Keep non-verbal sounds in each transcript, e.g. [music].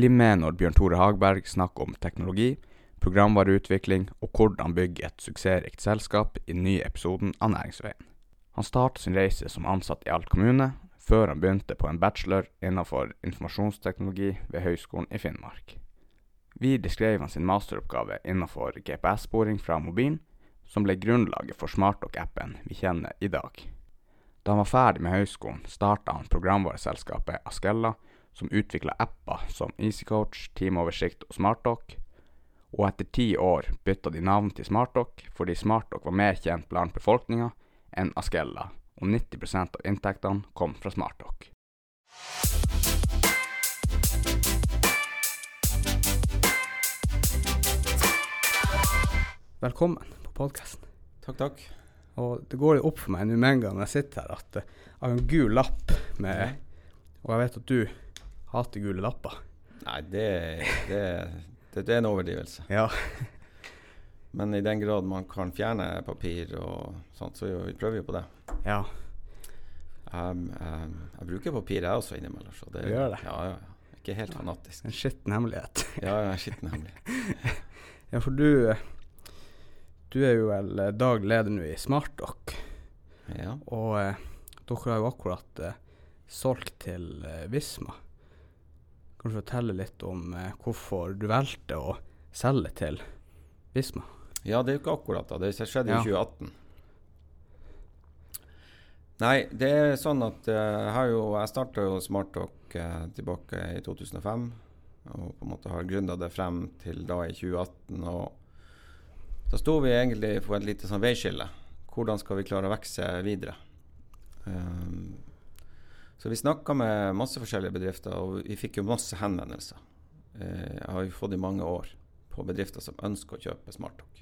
Bli med når Bjørn Tore Hagberg snakker om teknologi, programvareutvikling og hvordan bygge et suksessrikt selskap i den nye episoden av Næringsveien. Han startet sin reise som ansatt i Alt kommune, før han begynte på en bachelor innenfor informasjonsteknologi ved Høgskolen i Finnmark. Videre skrev han sin masteroppgave innenfor GPS-sporing fra mobilen, som ble grunnlaget for SmartDock-appen vi kjenner i dag. Da han var ferdig med høyskolen, starta han programvareselskapet Askella, som utvikla apper som EasyCoach, Teamoversikt og SmartDoc, og etter ti år bytta de navn til SmartDoc fordi SmartDoc var mer kjent blant befolkninga enn Askella, og 90% av inntektene kom fra SmartDoc. Velkommen på podkasten. Takk, takk. Og det går jo opp for meg nå med en gang når jeg sitter her, at eh, jeg har en gul lapp med Og jeg vet at du hater gule lapper. Nei, det, det, det, det er en overdrivelse. Ja. Men i den grad man kan fjerne papir og sånt, så vi prøver vi på det. ja. Um, um, jeg bruker papir jeg også innimellom. Så det, Du gjør det? Ja, ja, ja. Ikke helt fanatisk. En skitten hemmelighet. [laughs] Ja, ja, skitten hemmelighet. [laughs] Ja, for du Du er jo vel eh, daglig leder nå i SmartDock, Ja. og eh, dere har jo akkurat eh, solgt til eh, Visma. Kan du fortelle litt om eh, hvorfor du valgte å selge til Visma? ja, det er jo ikke akkurat da. Det skjedde i Ja. 2018. Nei, det er sånn at eh, jeg har jo Jeg starta jo SmartTalk eh, tilbake i 2005. Og på en måte har gründa det frem til da i 2018. Og da sto vi egentlig på et lite sånn veiskille. Hvordan skal vi klare å vokse videre? Um, så vi snakka med masse forskjellige bedrifter, og vi fikk jo masse henvendelser. Eh, jeg har jo fått i mange år på bedrifter som ønsker å kjøpe SmartTalk.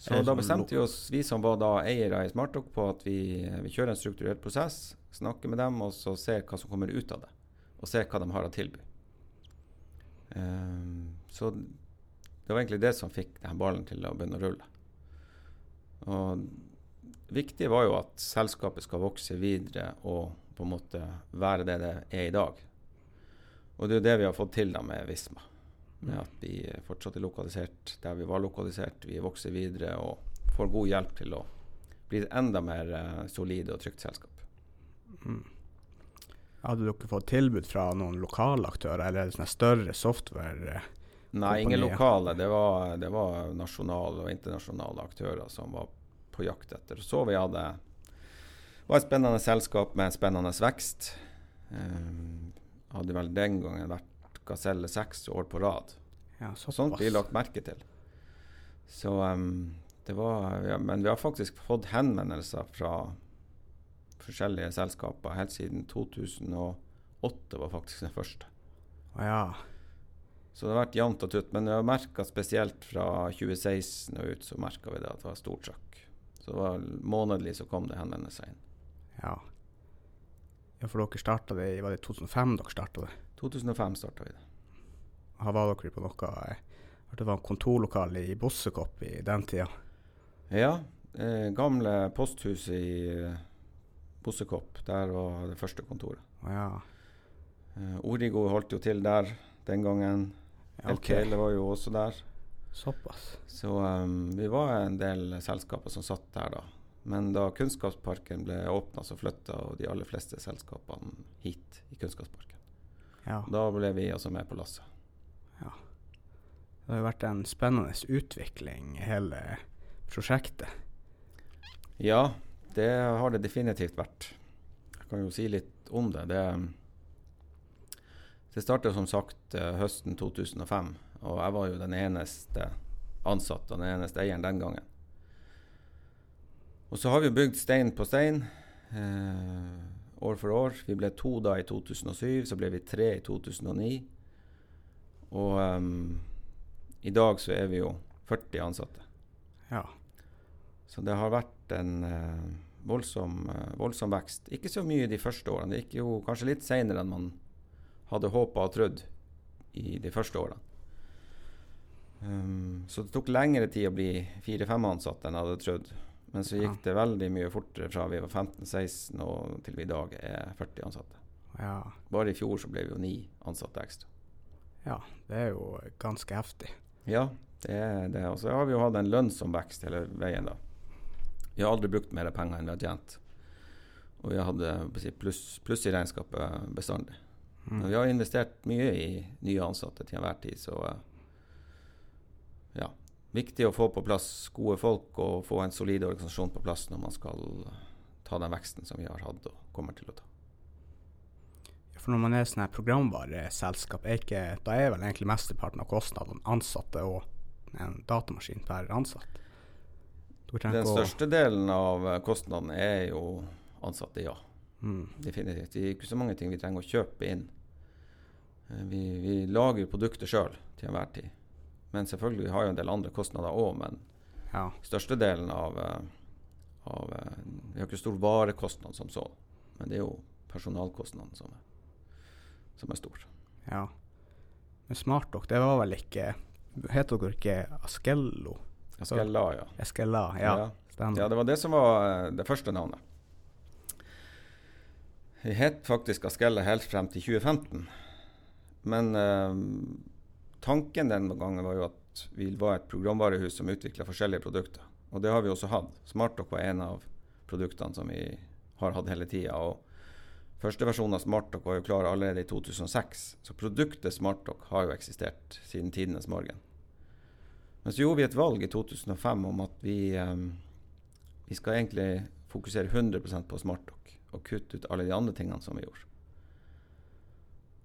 Så da bestemte vi oss, vi som var da eiere i SmartTalk, på at vi, vi kjører en strukturert prosess, snakker med dem og så ser hva som kommer ut av det. Og ser hva de har å tilby. Ehm, så det var egentlig det som fikk denne ballen til å begynne å rulle. Og viktig var jo at selskapet skal vokse videre og på en måte være det det er i dag. Og det er jo det vi har fått til da med Visma. Med at vi fortsatt er lokalisert der vi var lokalisert. Vi vokser videre og får god hjelp til å bli et enda mer solide solid og trygt selskap. Mm. Hadde dere fått tilbud fra noen lokale aktører, eller er det sånne større software? eh, Nei, ingen lokale. Det var, det var nasjonale og internasjonale aktører som var på jakt etter. Så vi hadde var et spennende selskap med en spennende vekst. Um, hadde vel den gangen vært Gaselle seks år på rad. Ja, Sånt blir lagt merke til. Så um, det var ja, Men vi har faktisk fått henvendelser fra forskjellige selskaper helt siden 2008 var faktisk den første. Ja. Så det har vært jevnt og tutt. Men jeg har merka spesielt fra 2016 og ut, så merka vi det at det var stort trøkk. Så det var månedlig så kom det henvendelser inn. Ja. ja, for dere starta det i Var det 2005 dere starta det? 2005 starta vi det. Her var dere på noe eh, Det var en kontorlokale i Bossekopp i den tida. Ja, eh, gamle posthuset i eh, Bossekopp. Der var det første kontoret. Ja. Eh, Origo holdt jo til der den gangen. ja okay. LKL var jo også der. Såpass. Så um, vi var en del selskaper som satt der da. Men da Kunnskapsparken ble åpna, så flytta de aller fleste selskapene hit i Kunnskapsparken. Ja. Da ble vi også med på lasset. Det har jo vært en spennende utvikling, i hele prosjektet. Ja, det har det definitivt vært. Jeg kan jo si litt om det. Det, det startet som sagt eh, høsten 2005, og jeg var jo den eneste ansatte og den eneste eieren den gangen. Og så har vi bygd stein på stein eh, år for år. Vi ble to da i 2007, så ble vi tre i 2009. Og um, i dag så er vi jo 40 ansatte. Ja. Så det har vært en eh, voldsom, eh, voldsom vekst. Ikke så mye de første årene. Det gikk jo kanskje litt seinere enn man hadde håpa og trodd i de første årene. Um, så det tok lengre tid å bli fire-fem ansatte enn jeg hadde trodd. Men så gikk det veldig mye fortere fra vi var 15-16 og til vi i dag er 40 ansatte. Ja. Bare i fjor så ble vi jo ni ansatte ekstra. ja, det er jo ganske heftig. Ja, det er det. Og så har vi jo hatt en lønnsom vekst hele veien, da. Vi har aldri brukt mer penger enn vi har tjent. Og vi har hatt pluss pluss i regnskapet bestandig. Mm. Men vi har investert mye i nye ansatte til enhver tid, så eh, ja. Viktig å få på plass gode folk og få en solid organisasjon på plass når man skal ta den veksten som vi har hatt og kommer til å ta. For når man er sånn programvareselskap, er ikke, da er vel egentlig mesteparten av kostnadene ansatte og en datamaskin per ansatt? Den største delen av kostnadene er jo ansatte, ja. Mm. Definitivt. Det er ikke så mange ting vi trenger å kjøpe inn. Eh, Vi, vi lager produkter sjøl til enhver tid. Men selvfølgelig vi har jo en del andre kostnader òg, men Ja. størstedelen av, eh, av eh, Vi har ikke stor varekostnad som så, men det er jo personalkostnaden som er, som er stor. ja. Men SmartDoc, det var vel ikke Heter dere ikke Askello? Askella, ja. Eskella? Ja, Ja. Ja, det var det som var eh, det første navnet. Vi het faktisk Askella helt frem til 2015. Men eh, tanken den gangen var jo at vi var et programvarehus som utvikla forskjellige produkter. Og det har vi også hatt. Smartdock var en av produktene som vi har hatt hele tida. Første versjon av Smartdock var jo klar allerede i 2006. Så produktet Smartdock har jo eksistert siden tidenes morgen. Men så gjorde vi et valg i 2005 om at vi, eh, vi skal egentlig fokusere 100% på Smartdock og kutte ut alle de andre tingene som vi gjorde.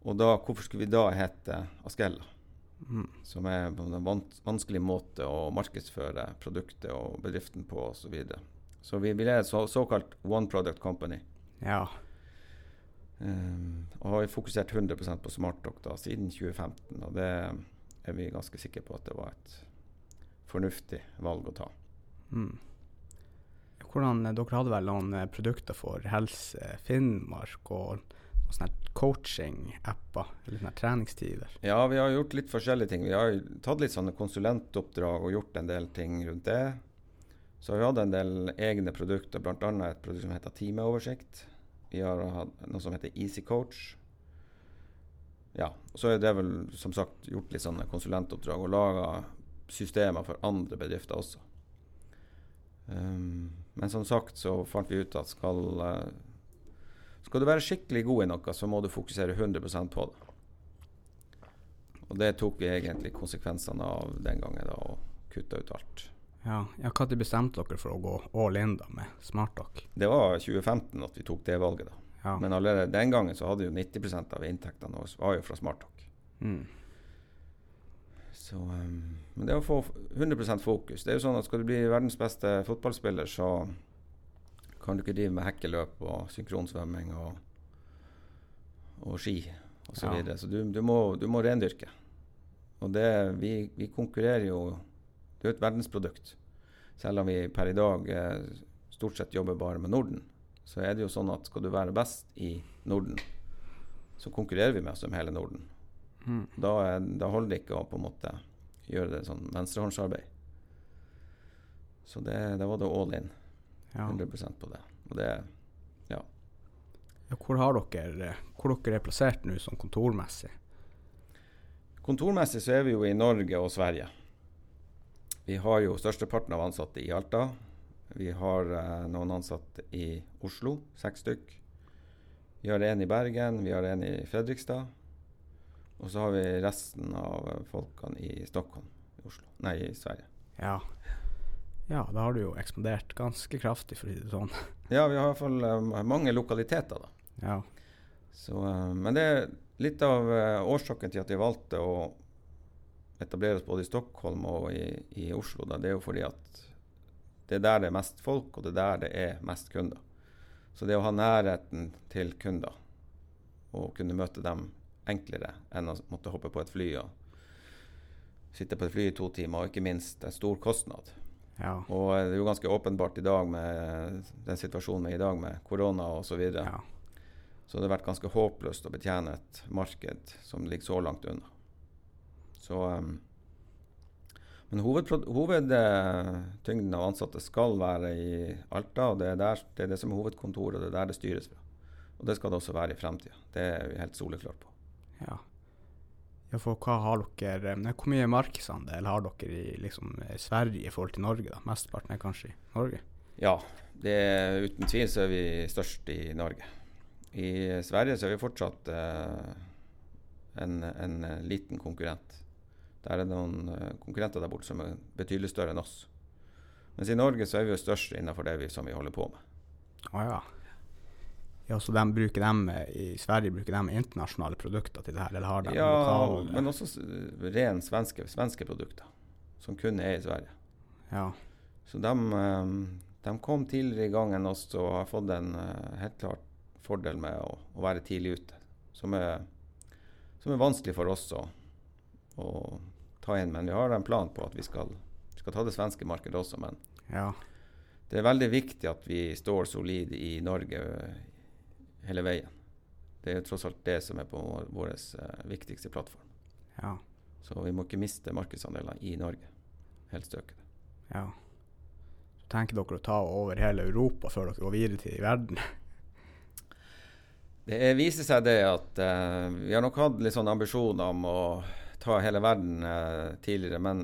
Og da, hvorfor skulle vi da hete Askella? Mm. Som er på en vanskelig måte å markedsføre produktet og bedriften på osv. Så, videre. så vi er et så, såkalt One Product Company. Ja. Um, og har fokusert 100% på SmartDoc da, siden 2015. Og det er vi ganske sikre på at det var et fornuftig valg å ta. Mm. Hvordan, dere hadde vel noen produkter for Helse Finnmark og sånne coaching-apper, eller sånne treningstider? Ja, vi har gjort litt forskjellige ting. Vi har tatt litt sånne konsulentoppdrag og gjort en del ting rundt det. Så har vi hatt en del egne produkter, bl.a. et produkt som heter Timeoversikt. Vi har hatt noe som heter Easy Coach. Ja, så er det vel som sagt gjort litt sånne konsulentoppdrag og laga systemer for andre bedrifter også. Um, men som sagt så fant vi ut at skal, uh, skal du være skikkelig god i noe, så må du fokusere 100% på det. Og det tok vi egentlig konsekvensene av den gangen da, og kutta ut alt. Ja, ja Når bestemte dere for å gå all in da med SmartDoc? Det var 2015 at vi tok det valget. da. Ja. Men allerede den gangen så hadde jo 90% av inntektene våre var jo fra SmartTalk. Mm. Så, um, men det å få 100% fokus Det er jo sånn at Skal du bli verdens beste fotballspiller, så kan du ikke drive med hekkeløp og synkronsvømming og, og ski osv. Så, Ja. videre. så du, du, må, du må rendyrke. Og det, vi, vi konkurrerer jo Det er jo et verdensprodukt. Selv om vi per i dag eh, stort sett jobber bare med Norden, så er det jo sånn at skal du være best i Norden, så konkurrerer vi med oss om hele Norden. Mm. Da, er, da holder det ikke å på en måte gjøre det sånn venstrehåndsarbeid. Så det, det var det all in. Ja. 100% på det. Og det Ja, hvor har dere Hvor dere er plassert nå sånn kontormessig? Kontormessig så er vi jo i Norge og Sverige. Vi har jo størsteparten av ansatte i Alta. Vi har eh, noen ansatte i Oslo, seks stykk. Vi har en i Bergen, vi har en i Fredrikstad. Og så har vi resten av folkene i Stockholm, i Oslo. Nei, i Sverige. Ja. Ja, da har du jo ekspandert ganske kraftig, for å si det sånn. [laughs] Ja, vi har i hvert fall eh, mange lokaliteter, da. Ja. Så, eh, men det er litt av eh, årsaken til at vi valgte å etablere oss både i Stockholm og i, i Oslo. Da. Det er jo fordi at det er der det er mest folk, og det er der det er mest kunder. Så det å ha nærheten til kunder og kunne møte dem enklere enn å måtte hoppe på et fly og sitte på et fly i to timer, og ikke minst en stor kostnad. Ja. Og det er jo ganske åpenbart i dag med den situasjonen vi er i dag med korona osv. Så, videre. ja. Så det har vært ganske håpløst å betjene et marked som ligger så langt unna. Så, um, men hovedtyngden av ansatte skal være i Alta, og det er, der, det er det som er hovedkontoret, og det er der det styres fra. Og det skal det også være i fremtida. Det er vi helt soleklare på. Ja. For hva har dere Hvor mye markedsandel har dere i liksom, Sverige i forhold til Norge? da? Mesteparten er kanskje i Norge? Ja, det, uten tvil så er vi størst i Norge. I Sverige så er vi fortsatt eh, en, en, liten konkurrent. Der er det noen eh, konkurrenter der borte som er betydelig større enn oss. Mens i Norge så er vi jo størst innenfor det vi, som vi holder på med. Å ja. Ja, Så de bruker dem, i Sverige bruker de internasjonale produkter til det her? eller har de Ja, lokale? men også ren svenske, svenske produkter. Som kun er i Sverige. Ja. Så de, eh, de kom tidligere i gang enn oss og har fått en eh, helt klart fordel med å, å være tidlig ute. Som er, som er, vanskelig for oss å, å ta inn. Men vi har en plan på at vi skal skal ta det svenske markedet også, men ja. det er veldig viktig at vi står solid i Norge eh, hele veien. Det er tross alt det som er på vår, uh, viktigste plattform. Ja. Så vi må ikke miste markedsandeler i Norge. Helt støkede. Ja. Så tenker dere å ta over hele Europa før dere går videre til verden? Det viser seg det at uh, vi har nok hatt litt sånn ambisjoner om å ta hele verden uh, tidligere, men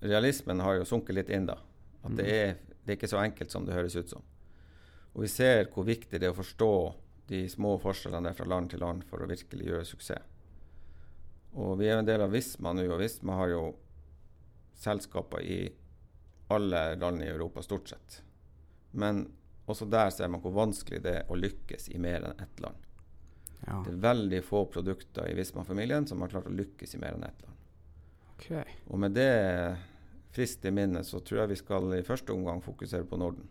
realismen har jo sunket litt inn da. At det, mm. er, det er ikke så enkelt som det høres ut som. Og vi ser hvor viktig det er å forstå de små forskjellene fra land til land for å virkelig gjøre suksess. Og vi er en del av Visma nå, og Visma har jo selskaper i alle land i Europa, stort sett. Men også der ser man hvor vanskelig det er å lykkes i mer enn ett land. Ja. Det er veldig få produkter i Visma-familien som har klart å lykkes i mer enn ett land. Okay. Og med det friskt i minnet så tror jeg vi skal i første omgang fokusere på Norden.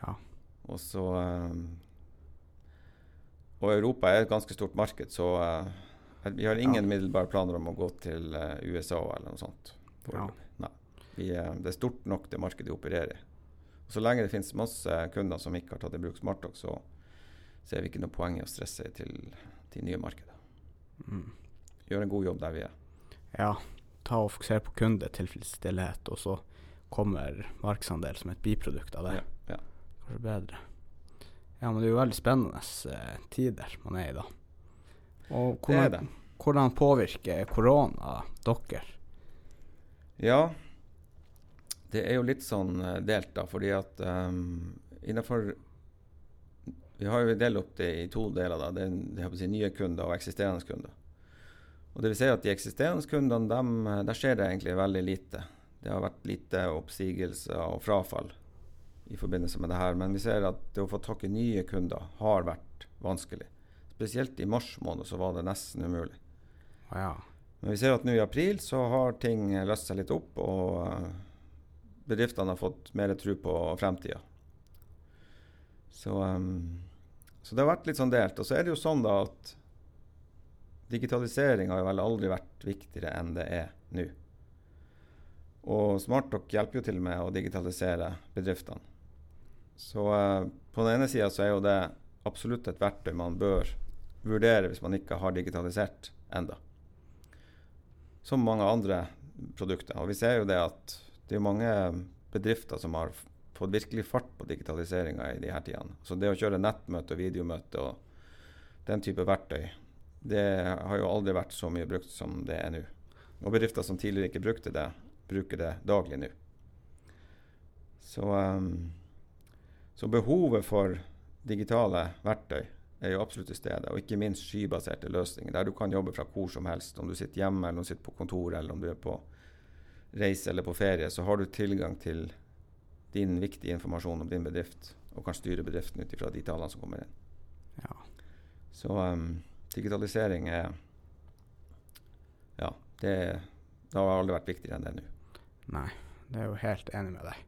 Ja. Og så um, Og Europa er et ganske stort marked, så uh, vi har ingen ja. middelbare planer om å gå til uh, USA eller noe sånt. Ja. Nei. Vi, det er stort nok det markedet vi opererer i. Så lenge det finnes masse kunder som ikke har tatt i bruk Smarttalk, så ser vi ikke noe poeng i å stresse til, til nye markeder. Mm. Gjøre en god jobb der vi er ja, ta og fokusere på kundetilfredsstillhet, og så kommer markedsandel som et biprodukt av det. Ja. Kanskje bedre. Ja, men det er jo veldig spennende eh, tider man er i da. Og hvordan, det det. hvordan påvirker korona dere? Ja, det er jo litt sånn uh, delt, da, fordi at um, innenfor Vi har jo delt opp det i to deler. da, Det, det si, nye kunder og eksisterende kunder. Og det vil si at De eksisterende kundene, dem, der skjer det egentlig veldig lite. Det har vært lite oppsigelser og frafall i forbindelse med det her. Men vi ser at det å få tak i nye kunder har vært vanskelig. Spesielt i mars måned så var det nesten umulig. Ja. Men vi ser at nå i april så har ting løst seg litt opp, og eh, bedriftene har fått mer tro på fremtida. Så, um, så det har vært litt sånn delt. Og så er det jo sånn da at Digitalisering har jo vel aldri vært viktigere enn det er nå. Og SmartDoc hjelper jo til med å digitalisere bedriftene. Så uh, på den ene sida så er jo det absolutt et verktøy man bør vurdere hvis man ikke har digitalisert enda. Som mange andre produkter. Og vi ser jo det at det er mange bedrifter som har fått virkelig fart på digitaliseringa i de her tidene. Så det å kjøre nettmøte og videomøte og den type verktøy det har jo aldri vært så mye brukt som det er nå. Og bedrifter som tidligere ikke brukte det, bruker det daglig nå. Så, um, så, behovet for digitale verktøy er jo absolutt til stede. Og ikke minst skybaserte løsninger, der du kan jobbe fra hvor som helst. Om du sitter hjemme, eller om du sitter på kontoret, eller om du er på reise eller på ferie, så har du tilgang til din viktige informasjon om din bedrift, og kan styre bedriften ut ifra de tallene som kommer inn. Ja. Så um, digitalisering er Ja, det, det, har aldri vært viktigere enn det nå. Nei, det er jo helt enig med deg.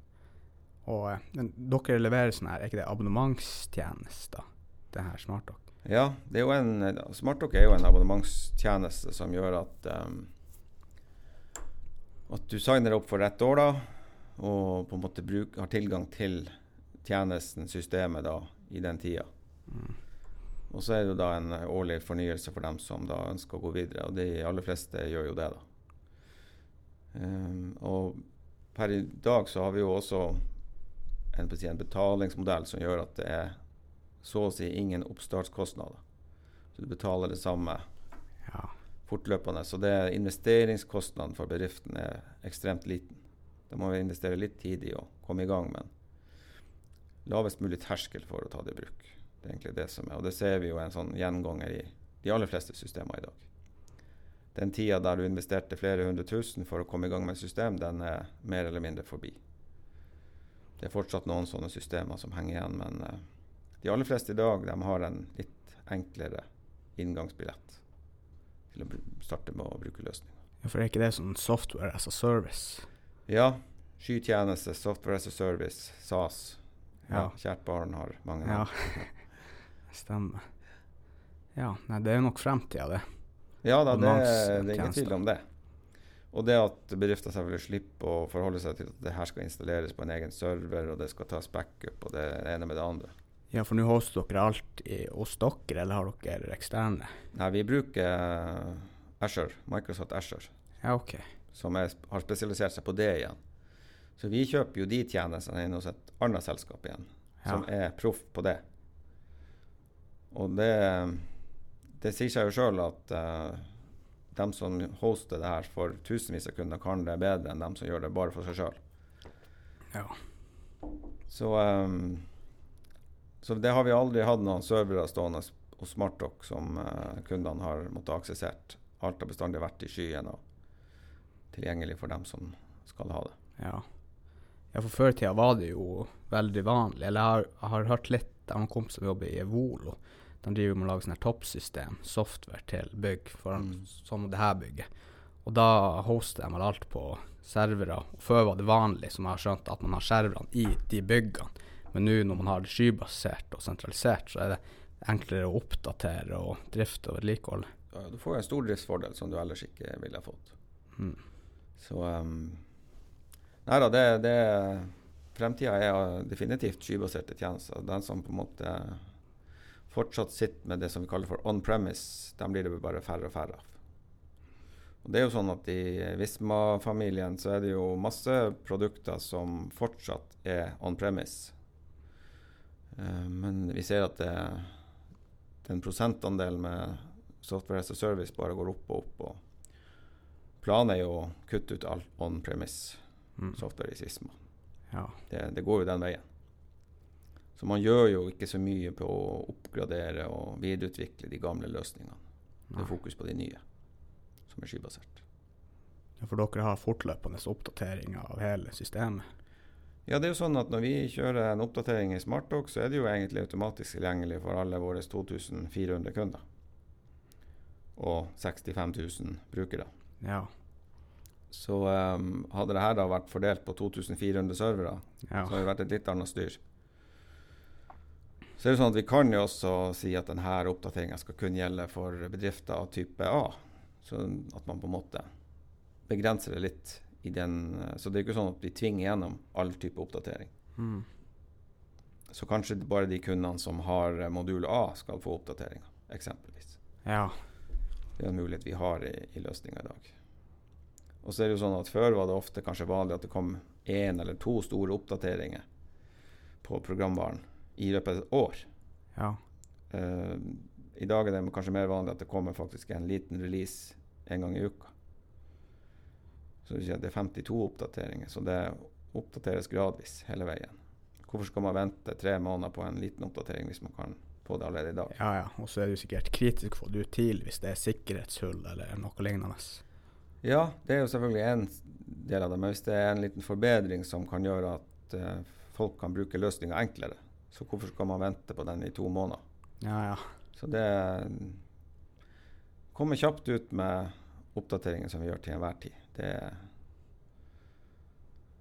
Og men, dere leverer sånn her, er ikke det abonnementstjenester, det her SmartDoc? Ja, det er en, SmartDoc er jo en abonnementstjeneste som gjør at um, at du signer opp for ett år, da, og på en måte bruk, har tilgang til tjenesten, systemet, da, i den tida. Mm. Og så er det jo da en årlig fornyelse for dem som da ønsker å gå videre. Og de aller fleste gjør jo det, da. Um, og per i dag så har vi jo også en, en, betalingsmodell som gjør at det er så å si ingen oppstartskostnader. Så du betaler det samme Ja. fortløpende. Så det investeringskostnaden for bedriften er ekstremt liten. Da må vi investere litt tid i å komme i gang, men lavest mulig terskel for å ta det i bruk. Det er egentlig det som er, og det ser vi jo en sånn gjenganger i de aller fleste systemer i dag. Den tida der du investerte flere hundre tusen for å komme i gang med et system, den er mer eller mindre forbi. Det er fortsatt noen sånne systemer som henger igjen, men eh, de aller fleste i dag de har en litt enklere inngangsbillett til å starte med å bruke løsninger. ja, for er ikke det sånn software as a service? Ja, skytjeneste, software as a service, SAS. Ja, Ja. kjært barn har mange Ja, navn. [laughs] stemmer. Ja, nei, det er nok fremtida, det. Ja da, det, det er ingen tvil om det. Og det at bedrifter selvfølgelig slipper å forholde seg til at det her skal installeres på en egen server, og det skal tas backup, og det ene med det andre. Ja, for nå hoster dere alt i, hos dere, eller har dere eksterne? Nei, vi bruker Asher, Azure, Microsoft Azure, Ja, OK. som er, har spesialisert seg på det igjen. Så vi kjøper jo de tjenestene inn hos et annet selskap igjen, Ja. som er proff på det. Og det, det sier seg jo sjøl at uh, dem som hoster det her for tusenvis av kunder, kan det bedre enn dem som gjør det bare for seg sjøl. Ja. Så, um, så det har vi aldri hatt noen servere stående hos Smartdock som uh, kundene har måttet aksessert. Alt har bestandig vært i skyen og tilgjengelig for dem som skal ha det. Ja. ja, for før i tida var det jo veldig vanlig. Eller jeg har, jeg har hørt litt av en kompis som jobber i Volo. De driver med å lage sånn her toppsystem, software til bygg, Mm. som det her bygget. Og da hoster de alt på servere. Og før var det vanlig, som jeg har skjønt, at man har serverne i de byggene. Men nå når man har det skybasert og sentralisert, så er det enklere å oppdatere og drifte og vedlikeholde. Ja, du får jo en stordriftsfordel som du ellers ikke ville ha fått. Mm. Så um, Nei da, det, det Fremtida er definitivt skybaserte tjenester. Den som på en måte fortsatt sitter med det som vi kaller for on-premise, dem blir det bare færre og færre av. Og det er jo sånn at I Visma-familien så er det jo masse produkter som fortsatt er on-premise. Eh, men vi ser at det, den prosentandelen med software as a service bare går opp og opp. og Planen er jo å kutte ut all on-premise Mm. software i Visma. Ja. Det, det går jo den veien. Så man gjør jo ikke så mye på å oppgradere og videreutvikle de gamle løsningene. Det er fokus på de nye, som er skybasert. Ja, For dere har fortløpende oppdateringer av hele systemet? Ja, det er jo sånn at Når vi kjører en oppdatering i SmartDoc, så er det jo egentlig automatisk tilgjengelig for alle våre 2400 kunder. Og 65 000 brukere. Ja. Så um, hadde det her da vært fordelt på 2400 servere, ja. Så hadde det vært et litt annet styr. Så er det sånn at Vi kan jo også si at denne oppdateringa skal kun gjelde for bedrifter av type A. Så at man på en måte begrenser det litt i den Så det er ikke sånn at vi tvinger gjennom all type oppdatering. Mm. Så kanskje bare de kundene som har modul A, skal få oppdateringa, eksempelvis. ja. Det er en mulighet vi har i, i løsninga i dag. Og så er det jo sånn at Før var det ofte kanskje vanlig at det kom én eller to store oppdateringer på programvaren i løpet av et år. Ja. Uh, I dag er det kanskje mer vanlig at det kommer faktisk en liten release en gang i uka. Så det er 52 oppdateringer, så det oppdateres gradvis hele veien. Hvorfor skal man vente tre måneder på en liten oppdatering hvis man kan få det allerede i dag? Ja, ja. Og så er du sikkert kritisk for det ut tidlig hvis det er sikkerhetshull eller noe lignende. Ja, det er jo selvfølgelig en del av det. Men hvis det er en liten forbedring som kan gjøre at uh, folk kan bruke løsninga enklere, så hvorfor skal man vente på den i to måneder? Ja, ja. Så det kommer kjapt ut med oppdateringer som vi gjør til enhver tid. Det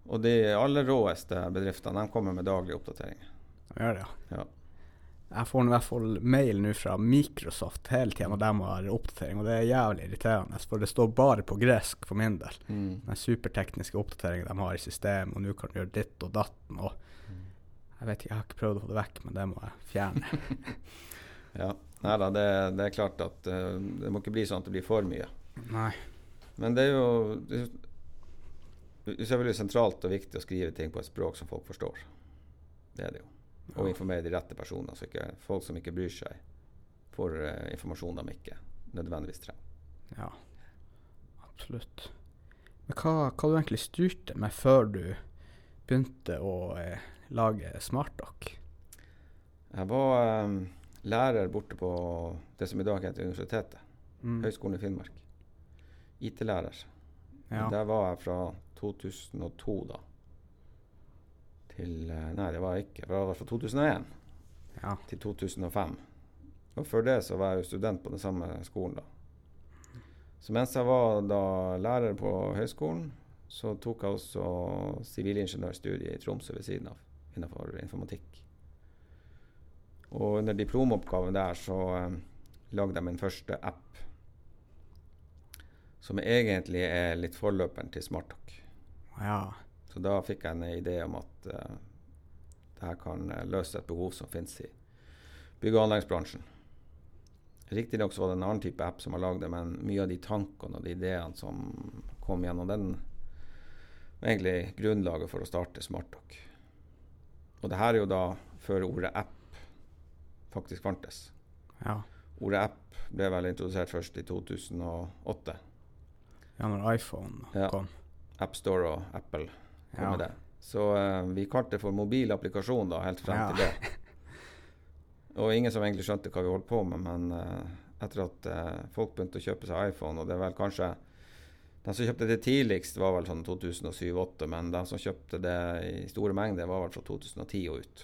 og de aller råeste bedriftene de kommer med daglige oppdateringer. De gjør det, Ja. Jeg får i hvert fall mail nå fra Microsoft hele tida når de har oppdatering, og det er jævlig irriterende. For det står bare på gresk for min del. Den supertekniske oppdateringen de har i systemet, og nå kan du gjøre ditt og datten. Og jeg vet ikke, jeg har ikke prøvd å få det vekk, men det må jeg fjerne. [laughs] ja. Nei da, det, det er klart at uh, det må ikke bli sånn at det blir for mye. Nei. Men det er jo det er veldig selvfølgelig sentralt og viktig å skrive ting på et språk som folk forstår. Det er det jo. Og Ja. informere de rette personene, så ikke folk som ikke bryr seg, får uh, informasjon de ikke nødvendigvis trenger. Ja, absolutt. Men hva, hva du egentlig styrte med før du begynte å eh, lage SmartDoc? Jeg var um, lærer borte på det som i dag heter Universitetet, Mm. Høgskolen i Finnmark. IT-lærer. Ja. Der var jeg fra 2002 da. Til eh, Nei, det var jeg ikke. Jeg var fra 2001 ja. til 2005. Og før det så var jeg jo student på den samme skolen da. Så mens jeg var da lærer på høyskolen, så tok jeg også sivilingeniørstudiet i Tromsø ved siden av, innenfor informatikk. Og under diplomoppgaven der så um, lagde jeg min første app, som egentlig er litt forløperen til SmartTalk. ja. Så da fikk jeg en idé om at uh, det her kan eh, løse et behov som finnes i bygg- og anleggsbransjen. Riktignok var det en annen type app som jeg lagde, men mye av de tankene og de ideene som kom gjennom den, var egentlig grunnlaget for å starte SmartTalk. Og det her er jo da før ordet app faktisk fantes. ja. Ordet app ble vel introdusert først i 2008. Ja, når iPhone Ja. kom. AppStore og Apple kom Ja. med det. Så uh, vi kalte det for mobil applikasjon da, helt frem Ja. til det. [laughs] Og ingen som egentlig skjønte hva vi holdt på med, men uh, etter at uh, folk begynte å kjøpe seg iPhone, og det er vel kanskje De som kjøpte det tidligst, var vel sånn 2007-2008, men de som kjøpte det i store mengder, var vel fra 2010 og ut.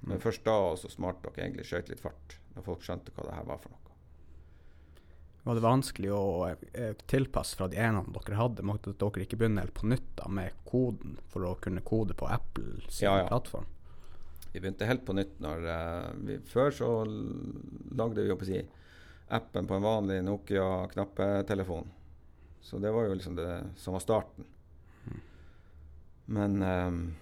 Men Mm. først da også dere egentlig skjøt litt fart, da folk skjønte hva det her var for noe. Var det vanskelig å eh, tilpasse fra de enene dere hadde? Måtte dere ikke begynne helt på nytt da med koden for å kunne kode på Apple sin Ja, ja. plattform? Vi begynte helt på nytt når eh, vi, Før så lagde vi jo på si appen på en vanlig Nokia-knappetelefon. Så det var jo liksom det som var starten. Men um,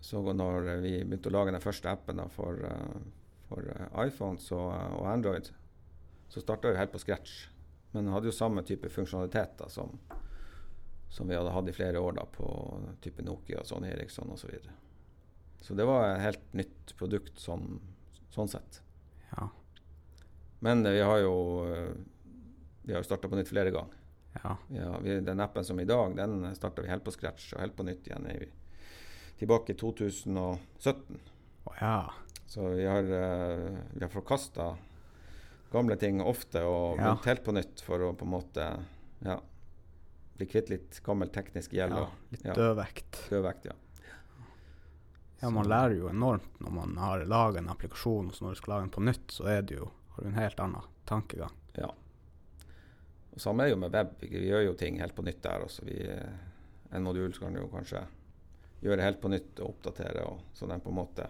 så når vi begynte å lage den første appen da, for, uh, for eh, iPhone så, eh, og Android, så starta vi helt på scratch. Men hadde jo samme type funksjonaliteter som, som vi hadde hatt i flere år da, på type Nokia, Sony Eriksson osv. Så, videre. så det var et helt nytt produkt sånn, sånn sett. Ja. Men vi har jo vi har jo starta på nytt flere ganger. Ja. Ja, vi, den appen som i dag, den starta vi helt på scratch og helt på nytt igjen i, tilbake i 2017. Å ja. Så vi har, uh, vi har forkasta gamle ting ofte og Ja. begynt helt på nytt for å på en måte ja, bli kvitt litt gammel teknisk gjeld ja. Litt ja. dødvekt. dødvekt. Ja. Ja, man lærer jo enormt når man har laga en applikasjon, så når du skal lage den på nytt, så er det jo, har du en helt annen tankegang. Og samme er jo med web. Vi, gjør jo ting helt på nytt der også. Vi, eh, en modul kan jo kanskje gjøre helt på nytt og oppdatere, og, så den på en måte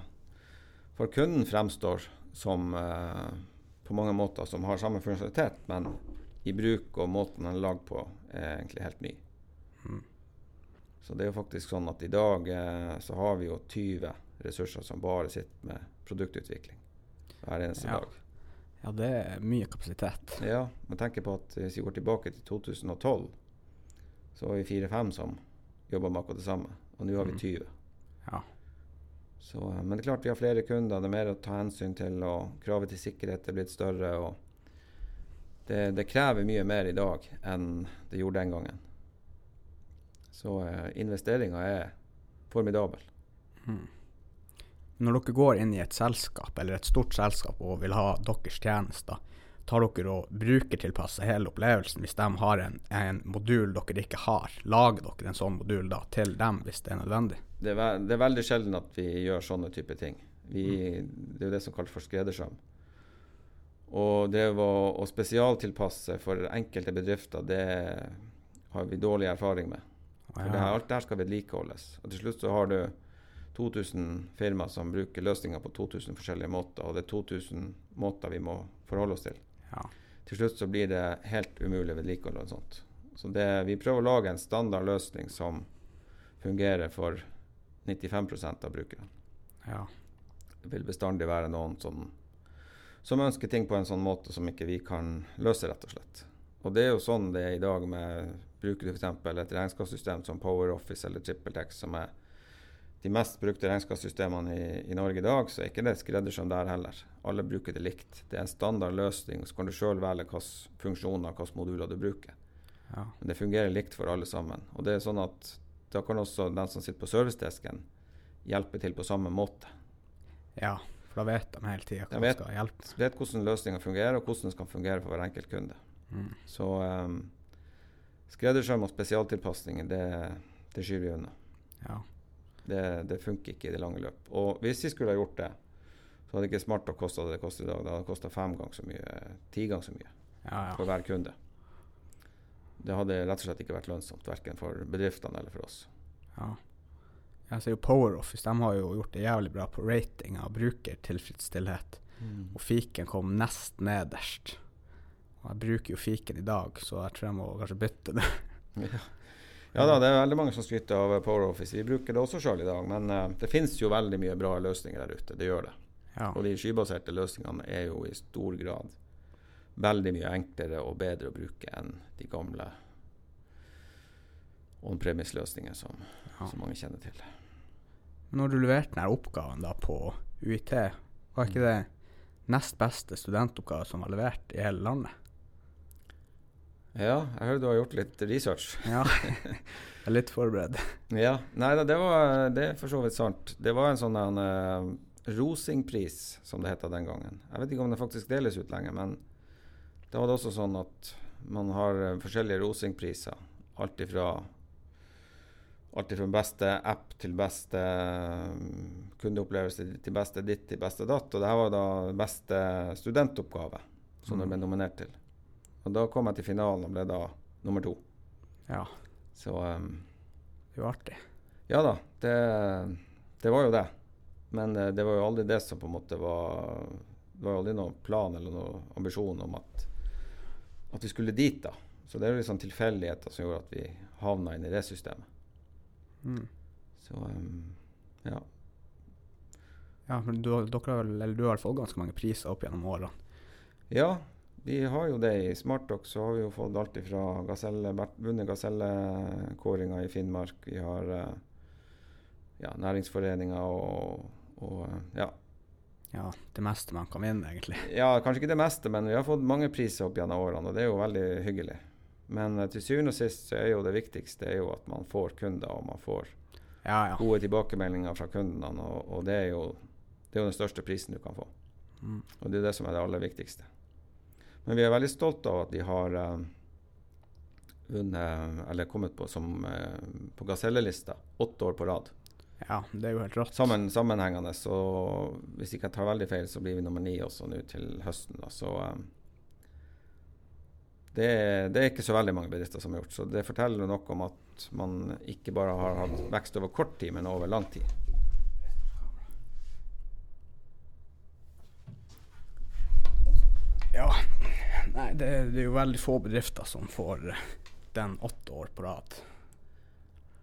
for kunden fremstår som eh, på mange måter som har samme funksjonalitet, men i bruk og måten den er lagd på, er egentlig helt ny. Mm. Så det er jo faktisk sånn at i dag eh, så har vi jo 20 ressurser som bare sitter med produktutvikling hver eneste Ja. dag. Ja, det er mye kapasitet. Ja, men tenk på at hvis vi går tilbake til 2012, så var vi fire-fem som jobba med akkurat det samme. Og nå har vi Mm. 20. Ja. Så, eh, men det er klart vi har flere kunder, det er mer å ta hensyn til, og kravet til sikkerhet er blitt større. og det, det krever mye mer i dag enn det gjorde den gangen. Så eh, investeringa er formidabel. Mm. Når dere går inn i et selskap, eller et stort selskap, og vil ha deres tjenester, tar dere og brukertilpasser hele opplevelsen hvis de har en, en modul dere ikke har? Lager dere en sånn modul da til dem hvis det er nødvendig? Det er, ve det er veldig sjelden at vi gjør sånne type ting. Vi, Det er jo det som kalles for skreddersøm. Og det å, å spesialtilpasse for enkelte bedrifter, det har vi dårlig erfaring med. For det her, alt det her skal vedlikeholdes. Og til slutt så har du 2000 firmaer som bruker løsninger på 2000 forskjellige måter, og det er 2000 måter vi må forholde oss til. Ja. Til slutt så blir det helt umulig å vedlikeholde og sånt. Så det, vi prøver å lage en standard løsning som fungerer for 95% av brukerne. ja. Det vil bestandig være noen som, som ønsker ting på en sånn måte som ikke vi kan løse, rett og slett. Og det er jo sånn det er i dag med Bruker du f.eks. et regnskapssystem som PowerOffice eller TrippelTex, som er de mest brukte regnskapssystemene i, i, Norge i dag, så er ikke det skreddersøm der heller. Alle bruker det likt. Det er en standard løsning, så kan du sjøl velge hvilke funksjoner hvilke moduler du bruker. Ja. Men det fungerer likt for alle sammen. Og det er sånn at da kan også den som sitter på servicedesken, hjelpe til på samme måte. Ja, for da vet de hele tida hva de skal hjelpe. vet hvordan løsninga fungerer, og hvordan den skal fungere for hver enkelt kunde. Mm. Så um, skreddersøm og spesialtilpasninger, det, det skyver vi unna. Ja. Det, det, funker ikke i det lange løp. Og hvis vi skulle ha gjort det, så hadde det ikke smart å koste det det koster i dag. Det hadde kosta fem ganger så mye, ti ganger så mye ja, ja. for hver kunde. Det hadde rett og slett ikke vært lønnsomt, verken for bedriftene eller for oss. Ja. Jeg ser jo PowerOffice de har jo gjort det jævlig bra på rating av brukertilfredsstillhet. Mm. Og fiken kom nest nederst. Og jeg bruker jo fiken i dag, så jeg tror jeg må kanskje bytte det. ja. Ja da, det er veldig mange som skryter av PowerOffice. Vi bruker det også sjøl i dag, men uh, det finnes jo veldig mye bra løsninger der ute. Det gjør det. Ja. Og de skybaserte løsningene er jo i stor grad veldig mye enklere og bedre å bruke enn de gamle on-premise-løsningene som, ja. som, mange kjenner til. Når du leverte denne oppgaven da på UiT, var ikke det nest beste studentoppgave som var levert i hele landet? Ja, jeg hører du har gjort litt research. [laughs] ja, jeg er litt forberedt. ja, Nei da, det, var, det er for så vidt sant. Det var en sånn en, uh, Rosingpris, som det het den gangen. Jeg vet ikke om det faktisk deles ut lenger, men da var det også sånn at man har uh, forskjellige Rosingpriser. Alt ifra Alt fra beste app til beste um, kundeopplevelse til beste ditt til beste datt. Og det her var da beste studentoppgave som mm. det ble nominert til. Og da kom jeg til finalen og ble da nummer to. Ja. Så um, Det var artig. Ja da, det, det, var jo det. Men det, det var jo aldri det som på en måte var Det var jo aldri noen plan eller noen ambisjon om at, at vi skulle dit, da. Så det er jo liksom tilfeldigheter som gjorde at vi havna inn i det systemet. Mm. Så um, ja. Ja, men du, dere har vel, eller du har fått ganske mange priser opp gjennom årene? Ja, vi har jo det i Smartdoc. Så har vi jo fått alt ifra gaselle, vunnet gasellekåringa i Finnmark. Vi har uh, ja, næringsforeninger og, og uh, ja. Ja, det meste man kan vinne, egentlig. [laughs] Ja, kanskje ikke det meste, men vi har fått mange priser opp gjennom årene, og det er jo veldig hyggelig. Men uh, til syvende og sist så er jo det viktigste er jo at man får kunder, og man får ja, ja. gode tilbakemeldinger fra kundene. Og, og det, er jo, det, er jo, den største prisen du kan få. Mm. Og det er det som er det aller viktigste. Men vi er veldig stolte av at de har uh, vunnet, eller kommet på, som, uh, på Gasellelista åtte år på rad. Ja, det er jo helt rått. Sammen, sammenhengende. Så hvis ikke jeg tar veldig feil, så blir vi nummer ni også nå til høsten. Da. Så um, det, det, er ikke så veldig mange bedrifter som har gjort. Så det forteller noe om at man ikke bare har hatt vekst over kort tid, men over lang tid. Ja, Nei, det, det, er jo veldig få bedrifter som får eh, den åtte år på rad.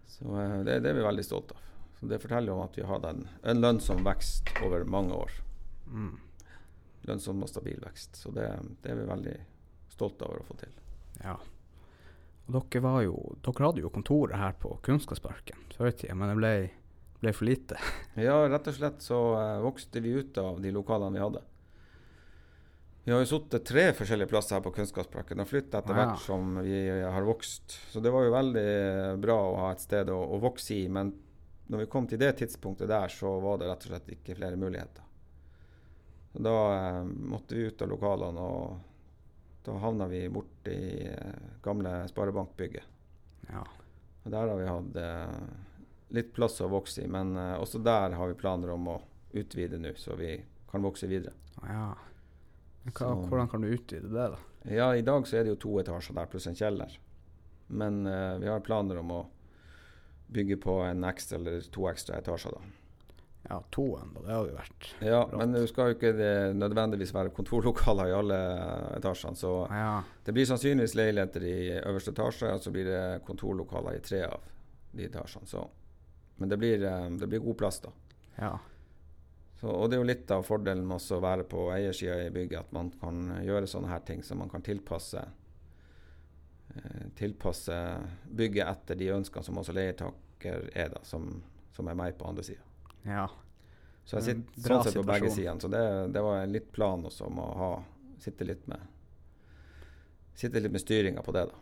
Så uh, det, det, er vi veldig stolte av. Så Det forteller om at vi har hatt en, lønnsom vekst over mange år. Mm. Lønnsom og stabil vekst. Så det, det, er vi veldig stolte over å få til. Ja. Og dere, var jo, dere hadde jo kontoret her på Kunnskapsparken før i tida, men det ble, ble, for lite. ja, rett og slett så uh, vokste vi ut av de lokalene vi hadde. Vi har jo sittet tre forskjellige plasser her på Kunnskapsparken og flytta etter hvert som vi har vokst. Så det var jo veldig bra å ha et sted å, å, vokse i. Men når vi kom til det tidspunktet der, så var det rett og slett ikke flere muligheter. Så da eh, måtte vi ut av lokalene, og da havna vi borti eh, gamle Sparebankbygget. Ja. Og der har vi hatt eh, litt plass å vokse i, men eh, også der har vi planer om å utvide nå, så vi kan vokse videre. Ja. Hva, hvordan kan du utvide det, da? Ja, I dag så er det jo to etasjer der pluss en kjeller. Men uh, vi har planer om å bygge på en ekstra eller to ekstra etasjer. da. Ja, to enda, det hadde jo vært Ja, rått. men det skal jo ikke det nødvendigvis være kontorlokaler i alle etasjene. Så ja. det blir sannsynligvis leiligheter i øverste etasje, og så blir det kontorlokaler i tre av de etasjene. Så. Men det blir, um, det blir god plass, da. Ja. Så, og det er jo litt av fordelen med å være på eiersida i bygget, at man kan gjøre sånne her ting, som man kan tilpasse, eh, tilpasse bygget etter de ønskene som også leietaker er, da, som som er meg på andre sida. Ja. Så jeg sitter sånn sett på begge sider, sidene. Så det, det var litt plan også om å ha, sitte litt med Sitte litt med styringa på det, da.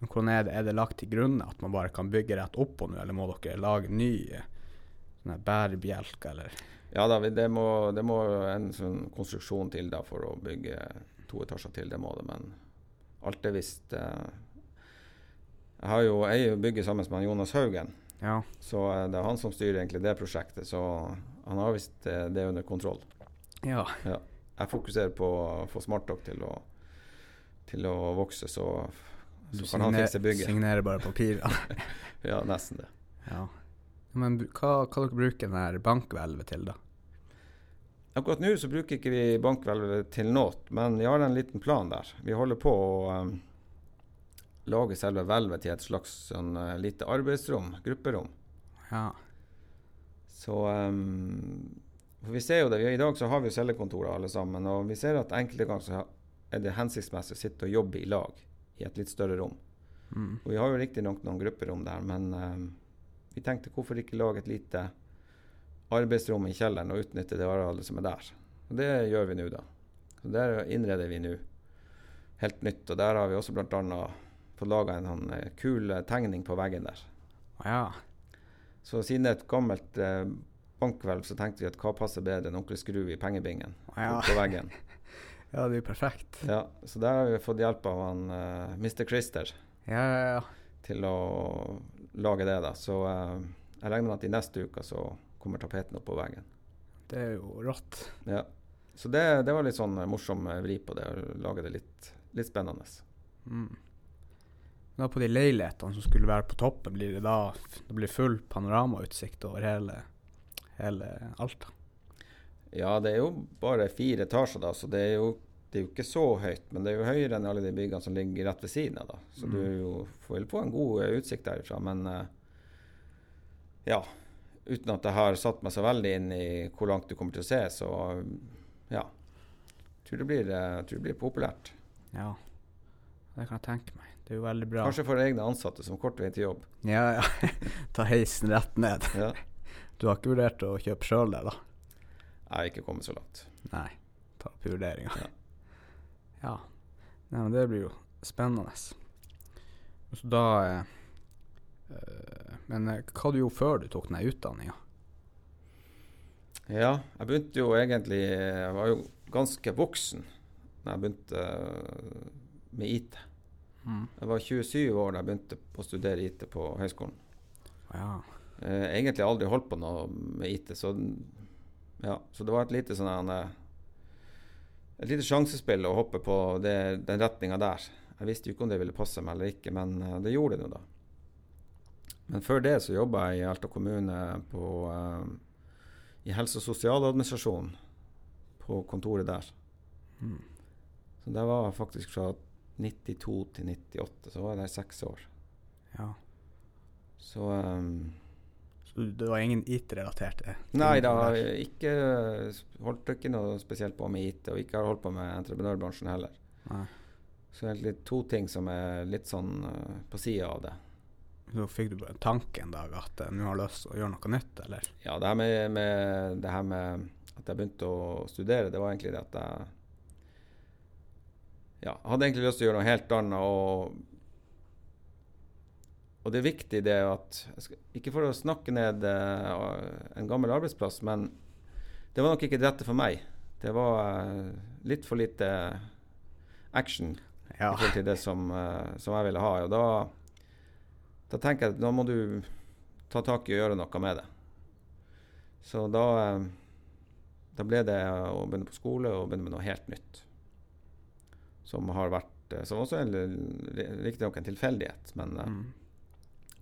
Men hvordan er det? Er det lagt til grunn at man bare kan bygge rett oppå nå, eller må dere lage ny eh, sånn bærebjelker, eller? Ja da, det må, det må en sånn konstruksjon til da for å bygge to etasjer til. Det må det, men alt er visst eh, Jeg har jo jeg bygger sammen med Jonas Haugen, Ja. så eh, det er han som styrer egentlig det prosjektet. Så han har visst eh, det under kontroll. Ja. Jeg fokuserer på å få Smartdock til å, til å vokse, så, Du så kan han fikse bygget. signerer bare papirene. [laughs] Ja, nesten det. ja. Men hva, hva dere bruker dere bankhvelvet til, da? Akkurat nå så bruker ikke vi bankhvelvet til noe, men vi har en liten plan der. Vi holder på å um, lage selve hvelvet til et slags sånn, uh, lite arbeidsrom, grupperom. Ja. Så um, for vi ser jo det, vi, I dag så har vi cellekontorer alle sammen, og vi ser at enkelte ganger så er det hensiktsmessig å sitte og jobbe i lag i et litt større rom. Mm. Og vi har jo riktignok noen grupperom der, men um, vi tenkte hvorfor ikke lage et lite arbeidsrom i kjelleren og utnytte det arealet som er der. Og det gjør vi nå, da. Så Der innreder vi nå helt nytt. Og der har vi også bl.a. fått laga en sånn eh, kul eh, tegning på veggen der. Ja. Så siden det er et gammelt eh, bankhvelv, så tenkte vi at hva passer bedre enn onkel Skru i pengebingen Ja. på veggen. [laughs] ja, det er jo perfekt. Ja, så der har vi fått hjelp av han uh, Mr. Christer. Ja, ja, ja. til å lage det. da. Så eh, jeg regner med at i neste uke så kommer tapeten opp på veggen. Det er jo rått. Ja. Så det, det var litt sånn eh, morsom eh, vri på det, å lage det litt, litt spennende. Mm. Da på de leilighetene som skulle være på toppen, blir det da det blir full panoramautsikt over hele, hele Alta? Ja, det er jo bare fire etasjer, da, så det er, jo, det er jo ikke så høyt. Men det er jo høyere enn alle de byggene som ligger rett ved siden av. da. Så Mm. du får vel få en god eh, utsikt derifra. Men eh, ja, uten at jeg har satt meg så veldig inn i hvor langt du kommer til å se, så ja. Tror det blir, eh, tror det blir populært. Ja, det kan jeg tenke meg. Det er jo veldig bra. Kanskje for egne ansatte som kort vei til jobb. Ja, ja. [laughs] Ta heisen rett ned. Ja. Du har ikke vurdert å kjøpe sjøl der, da? Jeg har ikke kommet så langt. Nei. Ta opp vurderinga. Ja. Ja. Nei, men det blir jo spennende. Så da eh, eh, Men eh, hva du gjorde før du tok den utdanninga? Ja, jeg begynte jo egentlig Jeg var jo ganske voksen da jeg begynte eh, med IT. Mm. Jeg var 27 år da jeg begynte å studere IT på høyskolen. Ja. Eh, egentlig aldri holdt på noe med IT, så, ja, så det var et lite sånn Et lite sjansespill å hoppe på det, den retninga der. Jeg visste jo ikke om det ville passe meg eller ikke, men eh, det gjorde det nå, da. Men før det så jobba jeg i Alta kommune på, uh, i helse- og sosialadministrasjon på kontoret der. Mm. Så det var faktisk fra 92 til 98, så var jeg der seks år. ja. Så um, Så det var ingen IT-relatert? eh, Nei, da har ikke holdt ikke noe spesielt på med IT, og ikke har holdt på med entreprenørbransjen heller. Nei. Så egentlig to ting som er litt sånn uh, på sida av det. Så fikk du bare tanken tanke en dag at eh, nå har lyst til å gjøre noe nytt, eller? Ja, det her med, med, det her med at jeg begynte å studere, det var egentlig det at jeg ja, hadde egentlig lyst til å gjøre noe helt annet. Og, og det er viktig det at Ikke for å snakke ned eh, en gammel arbeidsplass, men det var nok ikke det rette for meg. Det var eh, litt for lite action Ja. i forhold til det som, eh, som jeg ville ha. Og da, da tenker jeg at da må du ta tak i og gjøre noe med det. Så da, da ble det å begynne på skole og begynne med noe helt nytt. Som har vært Som også er riktignok en tilfeldighet, men Mm.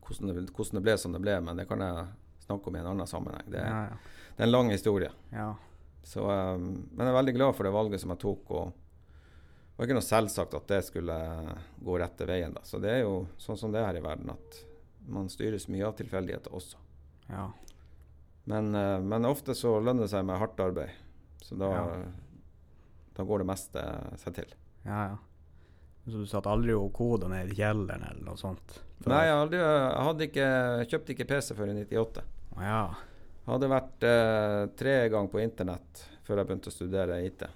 Hvordan, det, hvordan det ble som det ble, men det kan jeg snakke om i en annen sammenheng. Det, Ja, ja. det er en lang historie. ja. Så, um, men jeg er veldig glad for det valget som jeg tok. og det var ikke noe selvsagt at det skulle gå rette veien. da. Så det er jo sånn som det er her i verden, at man styres mye av tilfeldigheter også. ja. Men, uh, men ofte så lønner det seg med hardt arbeid. Så da, da går det meste seg til. Ja, ja. Så du satt aldri og koda ned i kjelleren eller noe sånt? Før. Nei, jeg, aldri, jeg hadde ikke, kjøpte ikke PC før i 98. Ja. Hadde vært eh, tre ganger på internett før jeg begynte å studere IT.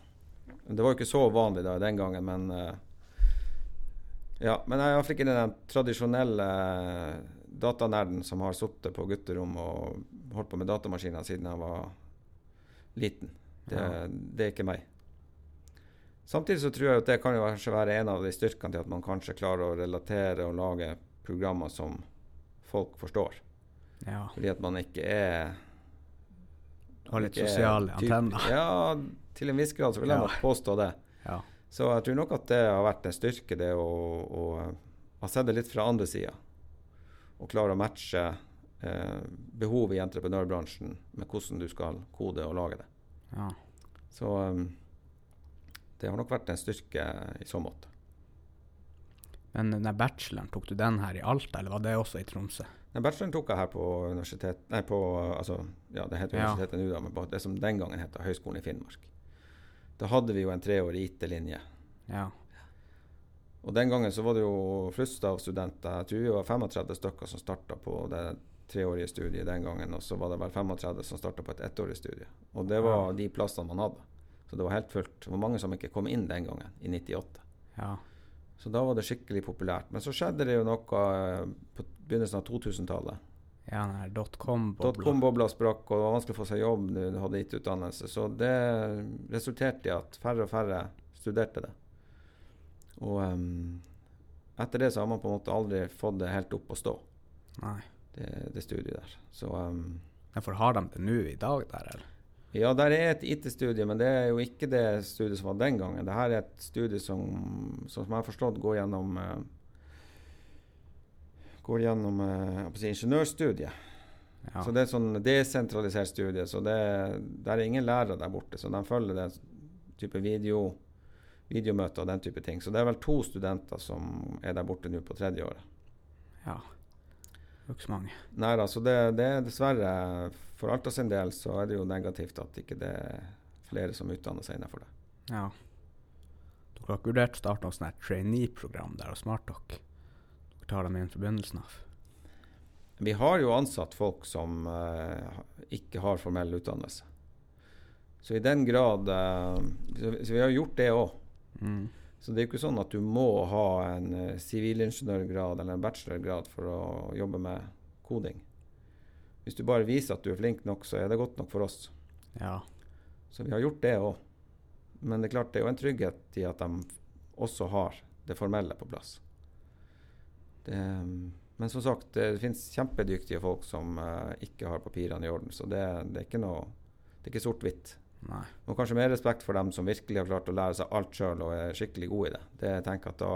Det var jo ikke så vanlig da den gangen, men eh, Ja, men jeg fikk ikke den tradisjonelle datanerden som har sittet på gutterom og holdt på med datamaskiner siden jeg var liten. Det, ja. det, er ikke meg. Samtidig så tror jeg at det kan jo være en av de styrkene til at man kanskje klarer å relatere og lage programmer som folk forstår. Ja. Fordi at man ikke er Har litt sosiale antenner. [laughs] Ja, til en viss grad så vil jeg nok påstå det. Ja. Så jeg tror nok at det har vært en styrke, det å, å ha sett det litt fra andre sida. Og klare å matche eh, behovet i entreprenørbransjen med hvordan du skal kode og lage det. Ja. Så um, det har nok vært en styrke i så måte. Men den bacheloren, tok du den her i Alta, eller var det også i Tromsø? Den bacheloren tok jeg her på universitet... Nei, på altså, ja, det heter Universitetet ja. nå, men det som den gangen het Høgskolen i Finnmark. Da hadde vi jo en treårig IT-linje. Ja. Og den gangen så var det jo flust av studenter. Jeg tror vi var 35 stykker som starta på det treårige studiet den gangen. Og så var det vel 35 som starta på et ettårig studie. Og det var de plassene man hadde. Så det var helt fullt. Det var mange som ikke kom inn den gangen, i 98. Ja. Så da var det skikkelig populært. Men så skjedde det jo noe eh, på begynnelsen av 2000-tallet. Ja, dotcom-bobla dot sprakk, og det var vanskelig å få seg jobb når du hadde gitt utdannelse. Så det resulterte i at færre og færre studerte det. Og um, etter det så har man på en måte aldri fått det helt opp å stå, Nei. Det, det studiet der. Så um, For har de det nå i dag der, eller? Ja, der er et IT-studie, men det er jo ikke det studiet som var den gangen. Dette er et studie som, som, jeg har forstått, går gjennom uh, går gjennom eh, si, ingeniørstudiet. Ja. Så det er sånn desentralisert studie. Så det, der er ingen lærere der borte. Så de følger den type video, videomøter og den type ting. Så det er vel to studenter som er der borte nå på tredje året. Ja. Det er ikke så mange. Nei da, så det, det, er dessverre For Alta sin del så er det jo negativt at ikke det er flere som utdanner seg innenfor det. Ja. Dere har ikke vurdert å starte noe sånt trainee-program der hos SmartDoc? tar dem inn fra begynnelsen av? Vi har jo ansatt folk som uh, ikke har formell utdannelse. Så i den grad uh, så, så, vi har gjort det òg. Mm. Så det er jo ikke sånn at du må ha en uh, eller en bachelorgrad for å jobbe med koding. Hvis du bare viser at du er flink nok, så er det godt nok for oss. Ja. Så vi har gjort det òg. Men det er klart det er jo en trygghet i at de også har det formelle på plass. Det, men som sagt, det finnes kjempedyktige folk som uh, ikke har papirene i orden. Så det, det er ikke noe Det er ikke sort-hvitt. Og kanskje mer respekt for dem som virkelig har klart å lære seg alt sjøl og er skikkelig gode i det. Det jeg tenker at da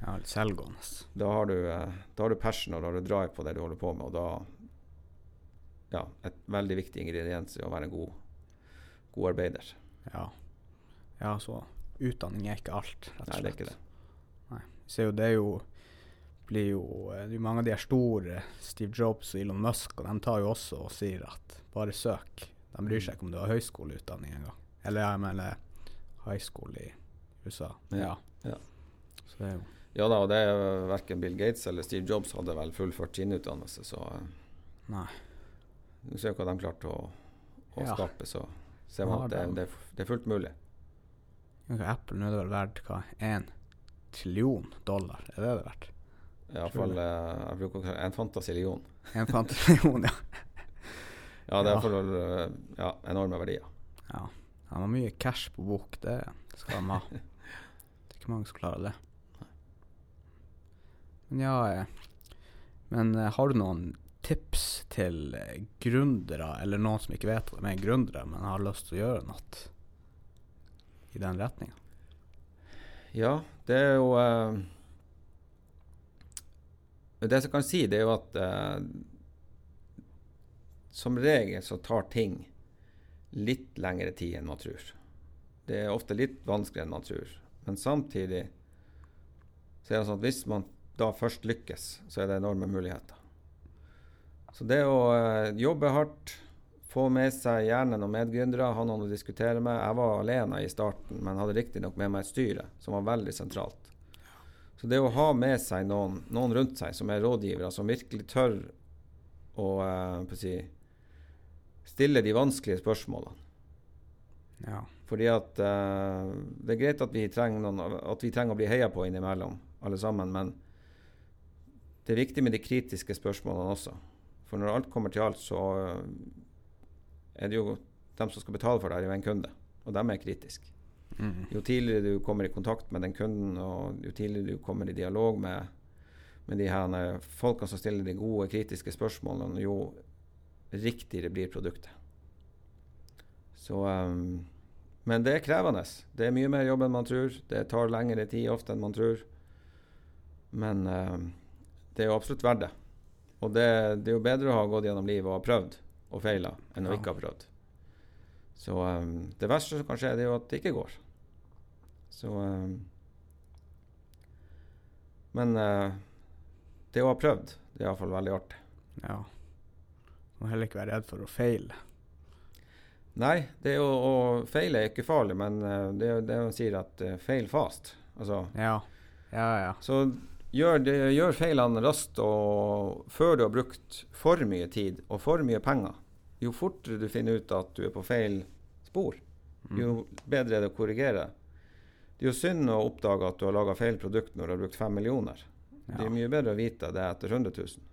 ja, selvgående. Da har, du, uh, da har du passion og da har du drive på det du holder på med. Og da Ja, et veldig viktig ingrediens i å være en god, god arbeider. Ja. ja, så utdanning er ikke alt, rett og slett. Nei, det er ikke det. Nei. Så det er jo blir jo eh, Det er mange av de her store, Steve Jobs og Elon Musk, og de tar jo også og sier at bare søk. De bryr seg ikke om du har høyskoleutdanning engang. Eller jeg mener high school i USA. Ja. ja. Så det er jo ja da, og det er verken Bill Gates eller Steve Jobs hadde vel fullført sin utdannelse, så eh, Nei. Ser hva de klarte å, å ja. skape, så ser man at det, det, det, er fullt mulig. Apple nå er det vel verdt hva, én trillion dollar? Er det det verdt? Iallfall uh, en fantasilion. En fantasilion, ja. [laughs] ja, det er iallfall uh, ja, enorme verdier. Ja. Han har mye cash på bok, det skal han ha. [laughs] Det er ikke mange som klarer det. Men ja eh, Men har du noen tips til gründere, eller noen som ikke vet hva de er gründere, men har lyst til å gjøre noe i den retninga? Ja, det er jo uh, det som kan si, det er jo at uh, som regel så tar ting litt lengre tid enn man tror. Det er ofte litt vanskeligere enn man tror. Men samtidig så er det sånn at hvis man da først lykkes, så er det enorme muligheter. Så det å uh, jobbe hardt, få med seg gjerne noen medgründere, ha noen å diskutere med. Jeg var alene i starten, men hadde riktignok med meg et styre som var veldig sentralt. Så det å ha med seg noen, noen rundt seg som er rådgivere, som virkelig tør å eh, si, stille de vanskelige spørsmålene. Ja. Fordi at eh, Det er greit at vi, trenger noen, at vi trenger å bli heia på innimellom, alle sammen, men det er viktig med de kritiske spørsmålene også. For når alt kommer til alt, så eh, er det jo dem som skal betale for det, er jo en kunde, og dem er kritiske. Mm. Jo tidligere du kommer i kontakt med den kunden, og jo tidligere du kommer i dialog med, med de her folkene som stiller de gode, kritiske spørsmålene, jo riktigere blir produktet. Så um, Men det er krevende. Det er mye mer jobb enn man tror. Det tar lengre tid ofte enn man tror. Men um, det er jo absolutt verdt det. Og det, det, er jo bedre å ha gått gjennom livet og ha prøvd og feila enn å ikke ha prøvd. Så um, det verste som kan skje, det er jo at det ikke går. Så um, Men uh, det å ha prøvd, det er iallfall veldig artig. Ja. Du må heller ikke være redd for å feile. Nei, det å, å feile er ikke farlig, men uh, det er det man sier at uh, feil fast. Altså, ja. Ja, ja. Så gjør, det, gjør feilene raskt og før du har brukt for mye tid og for mye penger jo fortere du finner ut at du er på feil spor, mm. jo bedre er det å korrigere. Det er jo synd å oppdage at du har laga feil produkt når du har brukt fem millioner. Det er mye bedre å vite det etter 100 000.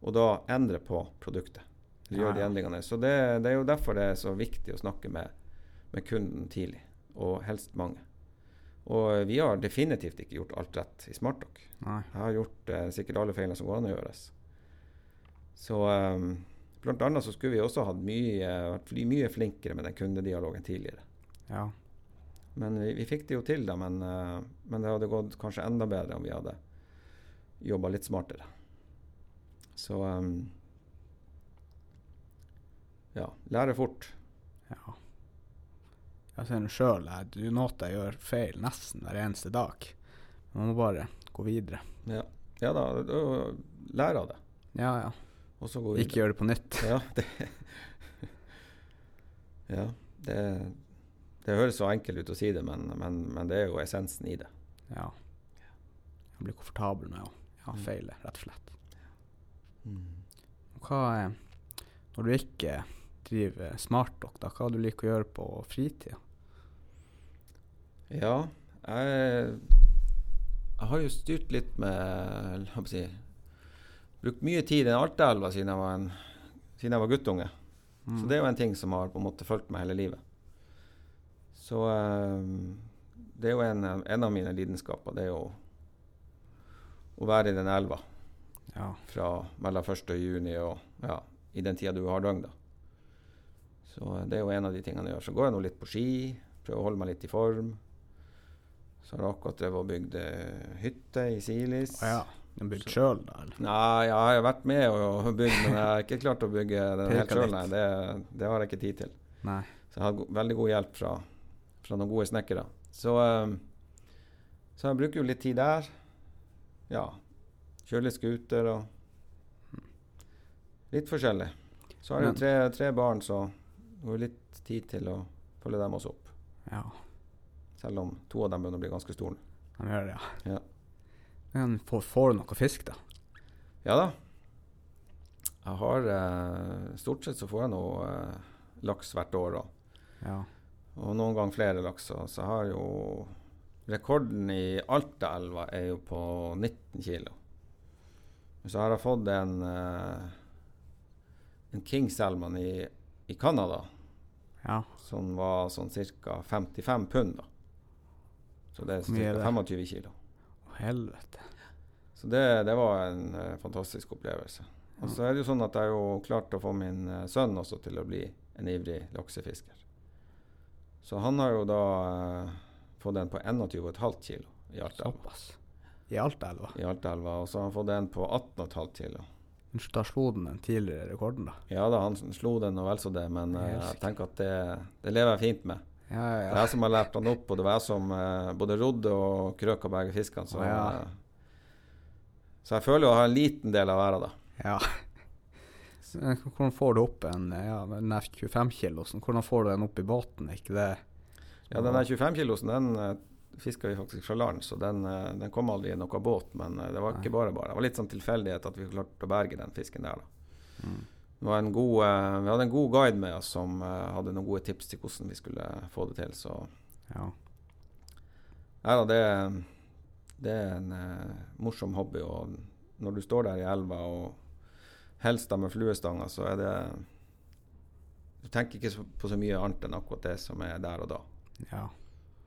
Og da endre på produktet. Gjøre ja, de endringene. Så det, det, er jo derfor det er så viktig å snakke med, med kunden tidlig, og helst mange. Og vi har definitivt ikke gjort alt rett i SmartDoc. Jeg har gjort eh, sikkert alle feilene som går an å gjøres. Så um, Blant annet så skulle vi også hatt mye, vært mye flinkere med den kundedialogen tidligere. Ja. Men vi, vi, fikk det jo til, da. Men, uh, men, det hadde gått kanskje enda bedre om vi hadde jobba litt smartere. Så um, Ja. Lære fort. Ja. Jeg ser det sjøl. Du noe jeg gjør feil nesten hver eneste dag. Man må bare gå videre. Ja, ja da. Lære av det. Ja, ja. Ikke gjør det på nytt. Ja, det, [laughs] ja, det, det høres så enkelt ut å si det, men, men, men, det er jo essensen i det. Ja. Jeg blir komfortabel med å ja, mm. feile, rett og slett. Mm. Hva er Når du ikke driver SmartDoc, da, hva du liker å gjøre på fritida? Ja, jeg, jeg har jo styrt litt med hva si, brukt mye tid i Altaelva siden, jeg var en, siden jeg var guttunge. Mm. Så det er jo en ting som har på en måte fulgt meg hele livet. Så um, det er jo en, en, av mine lidenskaper. Det er jo å være i den elva ja. fra mellom 1. juni og ja, i den tida du har døgn. da. Så det er jo en av de tingene jeg gjør. Så går jeg nå litt på ski, prøver å holde meg litt i form. Så har jeg akkurat drevet og bygd hytte i Silis. Ah, ja. Den bygd sjøl? Eller? Nei, ja, jeg har vært med og bygd, men jeg har ikke klart å bygge den helt sjøl. Det, det, har jeg ikke tid til. Nei. Så jeg har hatt veldig god hjelp fra, fra noen gode snekkere. Så, um, så jeg bruker jo litt tid der. Ja. Kjører litt scooter og Litt forskjellig. Så har jeg jo tre, tre, barn, så det går litt tid til å følge dem også opp. Ja. Selv om to av dem begynner å bli ganske store. De gjør det, ja. ja. Men får, får, du noe fisk, da? Ja da. Jeg har eh, Stort sett så får jeg noe eh, laks hvert år. Da. ja. og noen ganger flere laks. Så jeg har jo Rekorden i Altaelva er jo på 19 kilo. Så har jeg fått en, eh, en King Salmon i, i Canada. Ja. Som var sånn ca. 55 pund. da. Så det er ca. 25 kilo helvete. Så det, det var en uh, fantastisk opplevelse. Og så er det jo sånn at jeg jo klarte å få min uh, sønn også til å bli en ivrig laksefisker. Så han har jo da uh, fått en på 21,5 kilo i Altaelva. I Altaelva? I Altaelva. Og så har han fått en på 18,5 kilo. Da slo den den tidligere rekorden, da? Ja da, han slo den og vel så det, men uh, jeg tenker at det, det lever jeg fint med. Ja, ja. Det er jeg som har lært han opp, og det var jeg som eh, både rodde og krøka begge fiskene. Så, ja. uh, så jeg føler å ha en liten del av æra, da. Ja. Hvordan får du opp en ja, den 25 kilosen? Hvordan får du den opp i båten? ikke det? Ja, den 25 kilosen den uh, fiska vi faktisk fra land, så den, eh, den kom aldri i noen båt. Men eh, det var ikke bare bare. Det var litt sånn tilfeldighet at vi klarte å berge den fisken der. da. Mm. Det var en god, eh, vi hadde en god guide med oss som eh, hadde noen gode tips til hvordan vi skulle få det til. Så Ja. ja, da, det, det er en eh, morsom hobby. Og når du står der i elva og helst da med fluestanger, så er det Du tenker ikke så, på så mye annet enn akkurat det som er der og da. ja.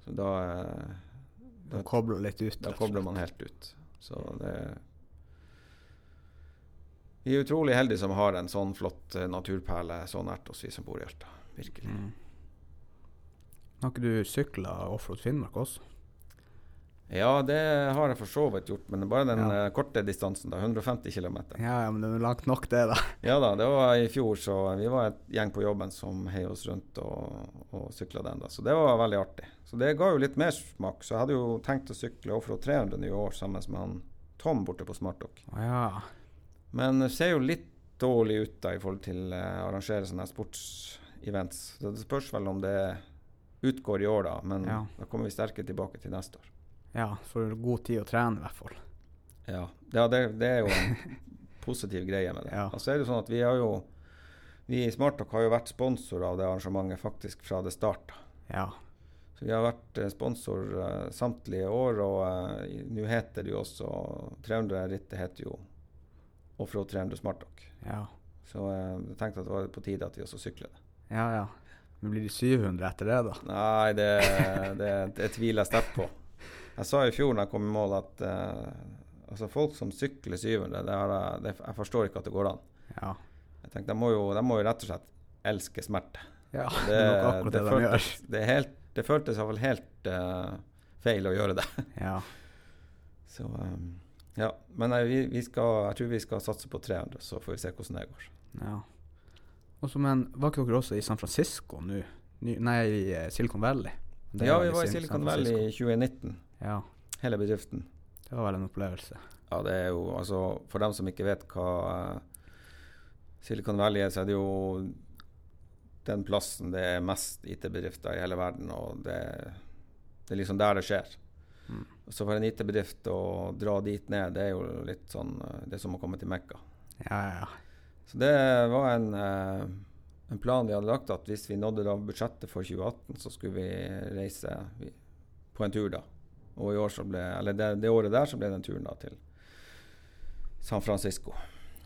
Så da, eh, Du kobler litt ut. da kobler man helt ut. Så det Vi er utrolig heldige som har en sånn flott eh, naturperle så nært oss, vi som bor i Alta. Virkelig. Mm. Har ikke du sykla offroad Finnmark også? Ja, det har jeg for så vidt gjort, men bare den Ja. eh, korte distansen, da. 150 km. Ja, ja, men det er langt nok, det, da. [laughs] Ja da, det var i fjor, så vi var et gjeng på jobben som heiv oss rundt og, og sykla den. da. Så det var veldig artig. Så det ga jo litt mersmak. Så jeg hadde jo tenkt å sykle Offroad 300 i år sammen med han Tom borte på Smartdock. Ja. Men det ser jo litt dårlig ut da i forhold til å arrangere sånne sportsevents. Så det spørs vel om det utgår i år, da. Men Ja. da kommer vi sterkere tilbake til neste år. Ja, så du god tid å trene, i hvert fall. Ja, ja det, det er jo en [laughs] positiv greie med det. Ja. Og så er det sånn at vi har jo Vi i Smarttalk har jo vært sponsor av det arrangementet faktisk fra det starta. Ja. Så vi har vært eh, sponsor uh, samtlige år, og uh, nå heter det jo også 300-rittet heter jo Offroad 300 Smartdock. Ja. Så eh, jeg tenkte at det var på tide at vi også sykler det. Ja, ja. Men blir det 700 etter det, da? Nei, det, det, det tviler jeg sterkt på. Jeg sa i fjor da jeg kom i mål at uh, altså folk som sykler 700, det er, det, jeg forstår ikke at det går an. Ja. Jeg tenkte, de må, jo, de må jo rett og slett elske smerte. ja Det, er nok akkurat det, de gjør. det, helt, det føltes iallfall helt uh, feil å gjøre det. Ja. Så um, ja. Men nei, vi, vi skal, jeg tror vi skal satse på 300, så får vi se hvordan det går. ja. Også, men var ikke dere også i San Francisco nå? Nei, i eh, Silicon Valley? Det ja, vi var i Silicon Valley i 2019, Ja, hele bedriften. det var vel en opplevelse. Ja, det er jo altså For dem som ikke vet hva uh, Silicon Valley er, så er det jo den plassen det er mest IT-bedrifter i hele verden, og det, det er liksom der det skjer. Mm. Så for en IT-bedrift å dra dit ned, det er jo litt sånn eh, Det er som å komme til Mekka. Ja, ja, ja. Så det var en, eh, en plan vi hadde lagt, at hvis vi nådde da budsjettet for 2018, så skulle vi reise på en tur da. Og i år så ble, eller det, det året der så ble den turen da til San Francisco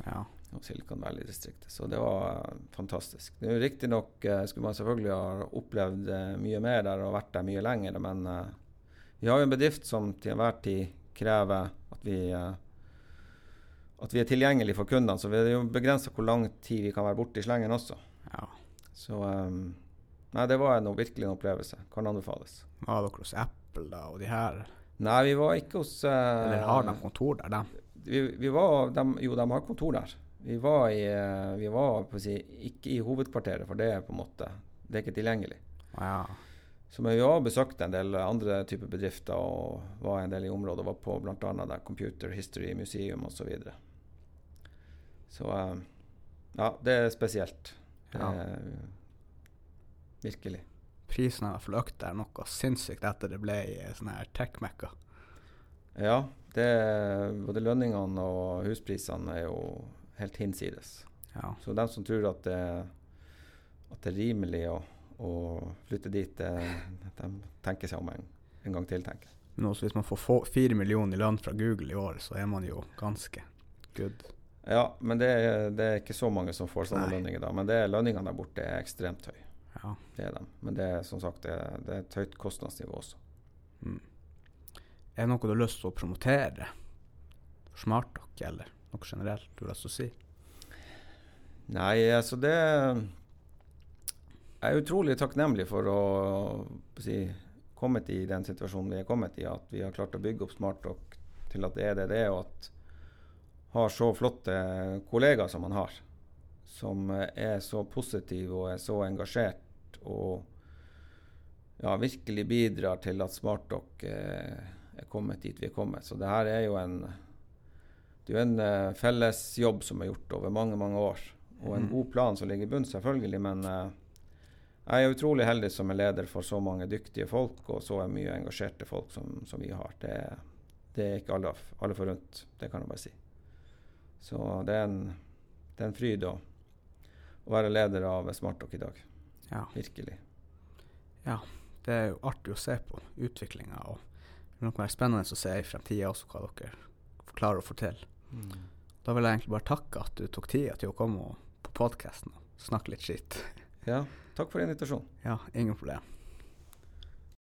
ja. og Silicon Valley-distriktet. Så det var eh, fantastisk. Riktignok eh, skulle man selvfølgelig ha opplevd mye mer der og vært der mye lenger, men eh, vi har jo en bedrift som til enhver tid krever at vi eh, at vi er tilgjengelig for kundene, så vi er jo begrensa hvor lang tid vi kan være borte i slengen også. ja. Så um, Nei, det var en, virkelig en opplevelse. Kan anbefales. Var dere hos Apple da, og de her? Nei, vi var ikke hos uh, Eller har de kontor der, da? vi, vi var, de, jo, de har kontor der. Vi var, i, vi var si, ikke i hovedkvarteret, for det er på en måte Det er ikke tilgjengelig. Ja. Så men vi har besøkt en del andre typer bedrifter og var en del i området. Var på bl.a. Computer History Museum osv. Så, videre. så eh, ja, det er spesielt. Ja. Eh, virkelig. Prisen har økt der noe sinnssykt etter det ble sånn her tech-mekka. Ja, det, både lønningene og husprisene er jo helt hinsides. Ja. Så de som tror at det, at det er rimelig å, å flytte dit, de tenker seg om en, en gang til, tenker jeg. Men også hvis man får få fire millioner i lønn fra Google i år, så er man jo ganske good. Ja, men det, er- det er ikke så mange som får sånne Nei. lønninger da. Men det, lønningene der borte er ekstremt høye. Ja. Det er de. Men det er som sagt det, er- det er et høyt kostnadsnivå også. Mm. Er det noe du har lyst til å promotere for SmartDoc, eller noe generelt du har lyst til å si? Nei, altså det Jeg er utrolig takknemlig for å, si, kommet i den situasjonen vi er kommet i. At vi har klart å bygge opp SmartDoc til at det er det det er, og at har så flotte kollegaer som man har. Som er så positive og er så engasjert og ja, virkelig bidrar til at SmartDoc eh, er kommet dit vi er kommet. Så det her er jo en det er en eh, fellesjobb som er gjort over mange mange år. Og en Mhm. god plan som ligger i bunn, selvfølgelig. Men eh, Jeg er utrolig heldig som er leder for så mange dyktige folk og så mye engasjerte folk som, som vi har. Det, det, er ikke alle, alle forunt, det kan jeg bare si. Så det er en, det er en fryd å, å være leder av Smartdock i dag. Ja. Virkelig. Ja, det er jo artig å se på utviklinga. Det nok være spennende å se i fremtida også hva dere klarer å få til. Mm. Da vil jeg egentlig bare takke at du tok tida til å komme på podkasten og snakke litt skitt. Ja, takk for invitasjonen. Ja, ingen problem.